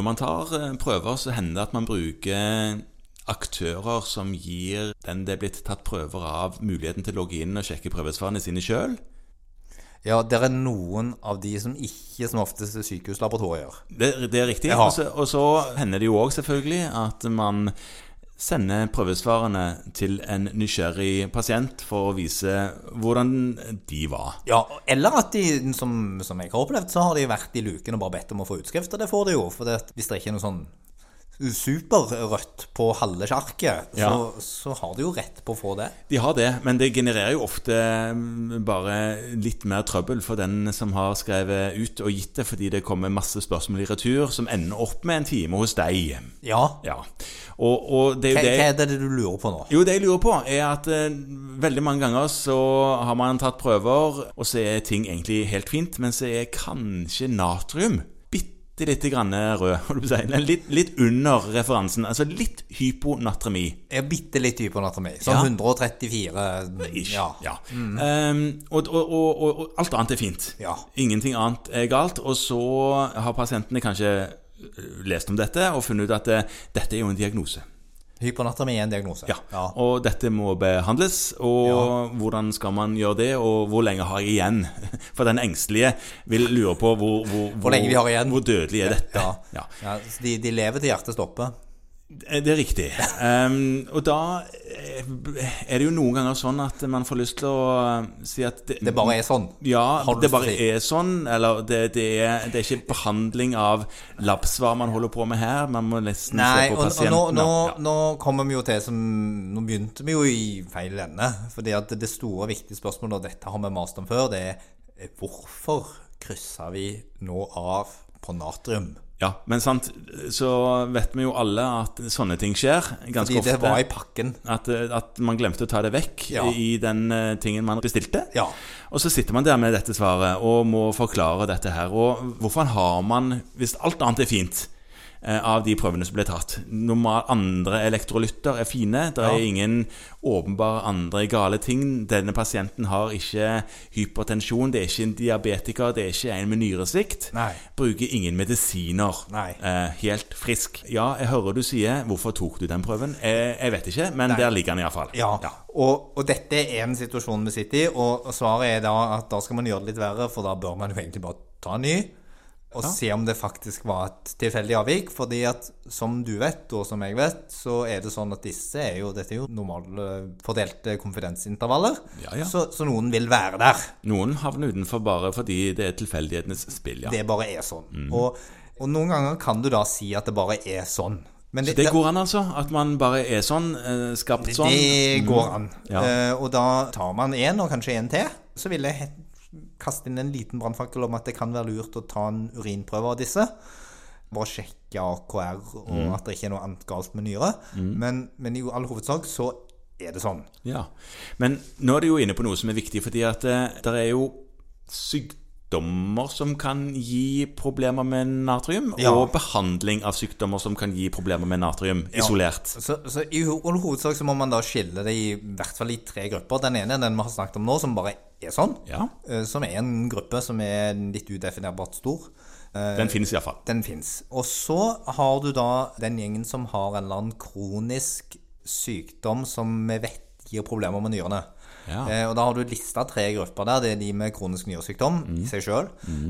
Når man tar eh, prøver, så hender det at man bruker aktører som gir den det er blitt tatt prøver av, muligheten til å logge inn og sjekke prøvesvarene sine sjøl. Ja, det er noen av de som ikke som oftest er sykehuslaboratorier. Det, det er riktig. Ja. Og så, og så hender det jo òg selvfølgelig at man sender prøvesvarene til en nysgjerrig pasient for å vise hvordan de var. Ja, eller at de, som, som jeg har opplevd, så har de vært i luken og bare bedt om å få utskrift, og det får de jo. For det, hvis det ikke er noe sånn superrødt på halve sjarket, Ja. så, så har de jo rett på å få det. De har det, men det genererer jo ofte mm, bare litt mer trøbbel for den som har skrevet ut og gitt det, fordi det kommer masse spørsmål i retur som ender opp med en time hos deg. Ja. Ja. Og, og det er Hva, det hva er det du lurer på nå? Jo, det jeg lurer på, er at uh, veldig mange ganger så har man tatt prøver, og så er ting egentlig helt fint, men så er kanskje natrium bitte lite grann rød. si. Litt, litt under referansen. Altså litt hyponatremi. Ja, bitte litt hyponatremi. Sånn Ja. 134 Ish. Ja. Ja. Um, og, og, og, og, og alt annet er fint. Ja. Ingenting annet er galt. Og så har pasientene kanskje eh, lest om dette og funnet ut at eh, dette er jo en diagnose. Hypernatomi er en diagnose. Ja. Og dette må behandles. Og hvordan skal man gjøre det, og hvor lenge har jeg igjen? For den engstelige vil lure på hvor, hvor, Hvor. Hvor dødelig er dette? Ja. Ja. Ja, de, de lever til hjertet stopper. Det er riktig. Um, og da eh, er det jo noen ganger sånn at man får lyst til å eh, si at Det bare er sånn. Ja, det bare er sånn. Eller det, det, er, det er ikke behandling av labsvar man holder på med her. Man må nesten Nei, se på og, og pasienten. nå, nå, ja. nå kommer vi jo til som Nå begynte vi jo i feil ende. Fordi at det store, viktige spørsmålet, og dette har vi mast om før, det er eh, hvorfor krysser vi nå av på natrium? Ja, men sant, så vet vi jo alle at sånne ting skjer ganske Fordi ofte. det var i pakken. At, eh, at man glemte å ta det vekk Ja. i den eh, tingen man bestilte. Ja. Og så sitter man der med dette svaret og må forklare dette her. Og hvorfor har man, hvis alt annet er fint av de prøvene som ble tatt Normal, Andre elektrolytter er fine. Det er Ja. ingen åpenbare andre gale ting. Denne pasienten har ikke hypertensjon, det er ikke en diabetiker, det er ikke en med nyresvikt. Nei. Bruker ingen medisiner. Nei. Eh, helt frisk. Ja, jeg hører du sier 'hvorfor tok du den prøven'? Jeg, jeg vet ikke, men der ligger den iallfall. Ja, Og, og dette er en situasjon vi sitter i, og og svaret er da at da skal man gjøre det litt verre, for da bør man jo egentlig bare ta en ny. Og se om det faktisk var et tilfeldig avvik. Fordi at som du vet, og som jeg vet, så er det sånn at disse er jo Dette er jo normale fordelte konfidensintervaller. Ja, ja. Så, så noen vil være der. Noen havner utenfor bare fordi det er tilfeldighetenes spill. ja. Det bare er sånn. Mm. Og, og noen ganger kan du da si at det bare er sånn. Men Så det går an, altså? At man bare er sånn? eh, Skapt sånn? Det går an. Ja. Eh, og da tar man én, og kanskje en til. Så vil jeg kaste inn en liten brannfakkel om at det kan være lurt å ta en urinprøve av disse. Bare sjekke AKR, og Mm. at det ikke er noe annet galt med nyre. Men, men i all hovedsak så er det sånn. Ja. Men nå er du jo inne på noe som er viktig, fordi at det er jo sykdommer som kan gi problemer med natrium, Ja. og behandling av sykdommer som kan gi problemer med natrium isolert. Så, så i ho- hovedsak så må man da skille det i hvert fall i tre grupper. Den ene er den vi har snakket om nå, som bare er sånn. Ja, eh, Som er en gruppe som er litt udefinerbart stor. Eh, den finnes iallfall. Den fins. Og så har du da den gjengen som har en eller annen kronisk sykdom som vi vet gir problemer med nyrene. Ja. Eh, og da har du lista tre grupper der. Det er de med kronisk nyresykdom Mm. i seg sjøl.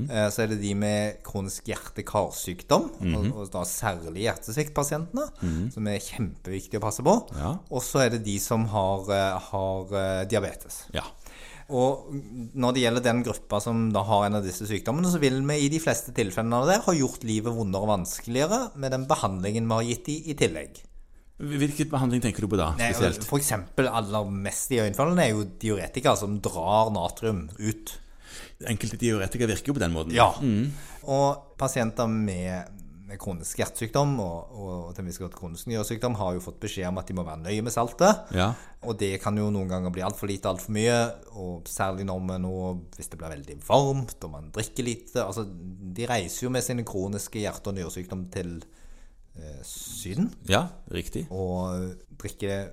Eh, så er det de med kronisk hjerte-karsykdom, Mm-hmm. og, og da særlig hjertesviktpasientene, som er kjempeviktig å passe på. Ja. Og så er det de som har, eh, har eh, diabetes. Ja. Og når det gjelder den gruppa som da har en av disse sykdommene, så vil vi i de fleste tilfellene av det ha gjort livet vondere og vanskeligere med den behandlingen vi har gitt de i tillegg. Hvilken behandling tenker du på da, spesielt? Eksempel aller mest iøynefallende er jo diuretika som drar natrium ut. Enkelte diuretika virker jo på den måten. Ja. Og pasienter med, kronisk hjertesykdom og, og til en viss grad kronisk nyresykdom har jo fått beskjed om at de må være nøye med saltet. Ja. Og det kan jo noen ganger bli altfor lite, altfor mye. Og særlig når vi nå, hvis det blir veldig varmt og man drikker lite altså, De reiser jo med sine kroniske hjerte- og nyresykdom til Syden ja, riktig. og drikker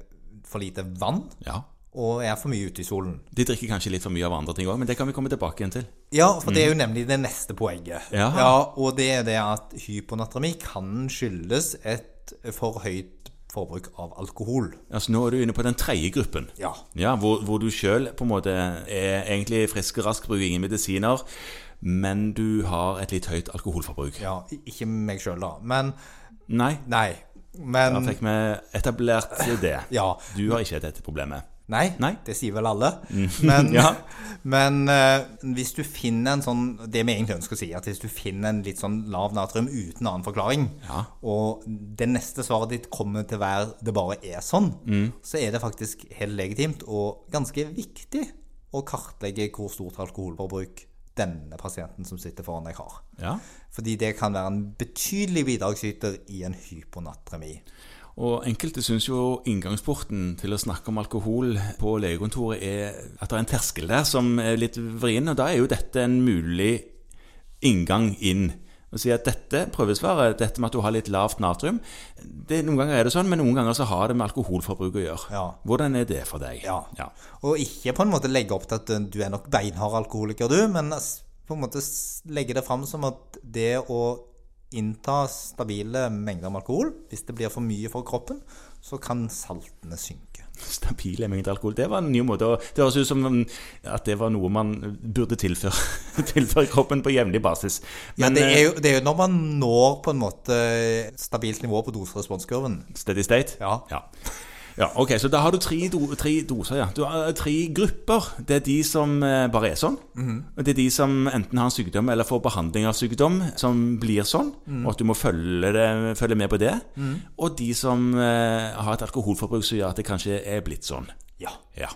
for lite vann. Ja. og er for mye ute i solen. De drikker kanskje litt for mye av andre ting òg, men det kan vi komme tilbake igjen til. Ja, for det er jo nemlig det neste poenget. Ja. Og det er det at hyponatremi kan skyldes et for høyt forbruk av alkohol. Altså Nå er du inne på den tredje gruppen. Ja. Ja, hvor, hvor du sjøl er egentlig frisk og rask, bruker ingen medisiner, men du har et litt høyt alkoholforbruk. Ja, ikke meg sjøl, da. Men Nei, Nei. Men da fikk vi etablert det. Ja. Du har ikke dette problemet. Nei, Nei. det sier vel alle. Men, Ja. men uh, hvis du finner en sånn Det vi egentlig ønsker å si, at hvis du finner en litt sånn lav natrium uten annen forklaring, Ja. og det neste svaret ditt kommer til å være 'det bare er sånn', så er det faktisk helt legitimt og ganske viktig å kartlegge hvor stort alkoholforbruk denne pasienten som sitter foran deg, har. Ja. Fordi det kan være en betydelig bidragsyter i en hyponatremi. Og enkelte syns jo inngangsporten til å snakke om alkohol på legekontoret er at det er en terskel der som er litt vrien, og da er jo dette en mulig inngang inn. Å si at dette prøvesvaret, dette med at du har litt lavt natrium det, Noen ganger er det sånn, men noen ganger så har det med alkoholforbruk å gjøre. Ja. Hvordan er det for deg? Ja. ja. Og ikke på en måte legge opp til at du er nok beinhard alkoholiker, du, men på en måte legge det fram som at det å innta stabile mengder med alkohol, hvis det blir for mye for kroppen, så kan saltene synke. Stabile mengder alkohol. Det var en ny måte Det høres ut som at det var noe man burde tilføre, tilføre kroppen på jevnlig basis. Ja, det eh, er, jo, det er jo når man når på en måte stabilt nivå på doseresponskurven. Steady state? Ja. ja. Ja, ok, Så da har du tre, do, tre doser, ja. Du har eh, tre grupper. Det er de som eh, bare er sånn. Og Det er de som enten har en sykdom eller får behandling av sykdom, som blir sånn, og at du må følge, det, følge med på det. Og de som eh, har et alkoholforbruk som gjør at det kanskje er blitt sånn. Ja. Ja.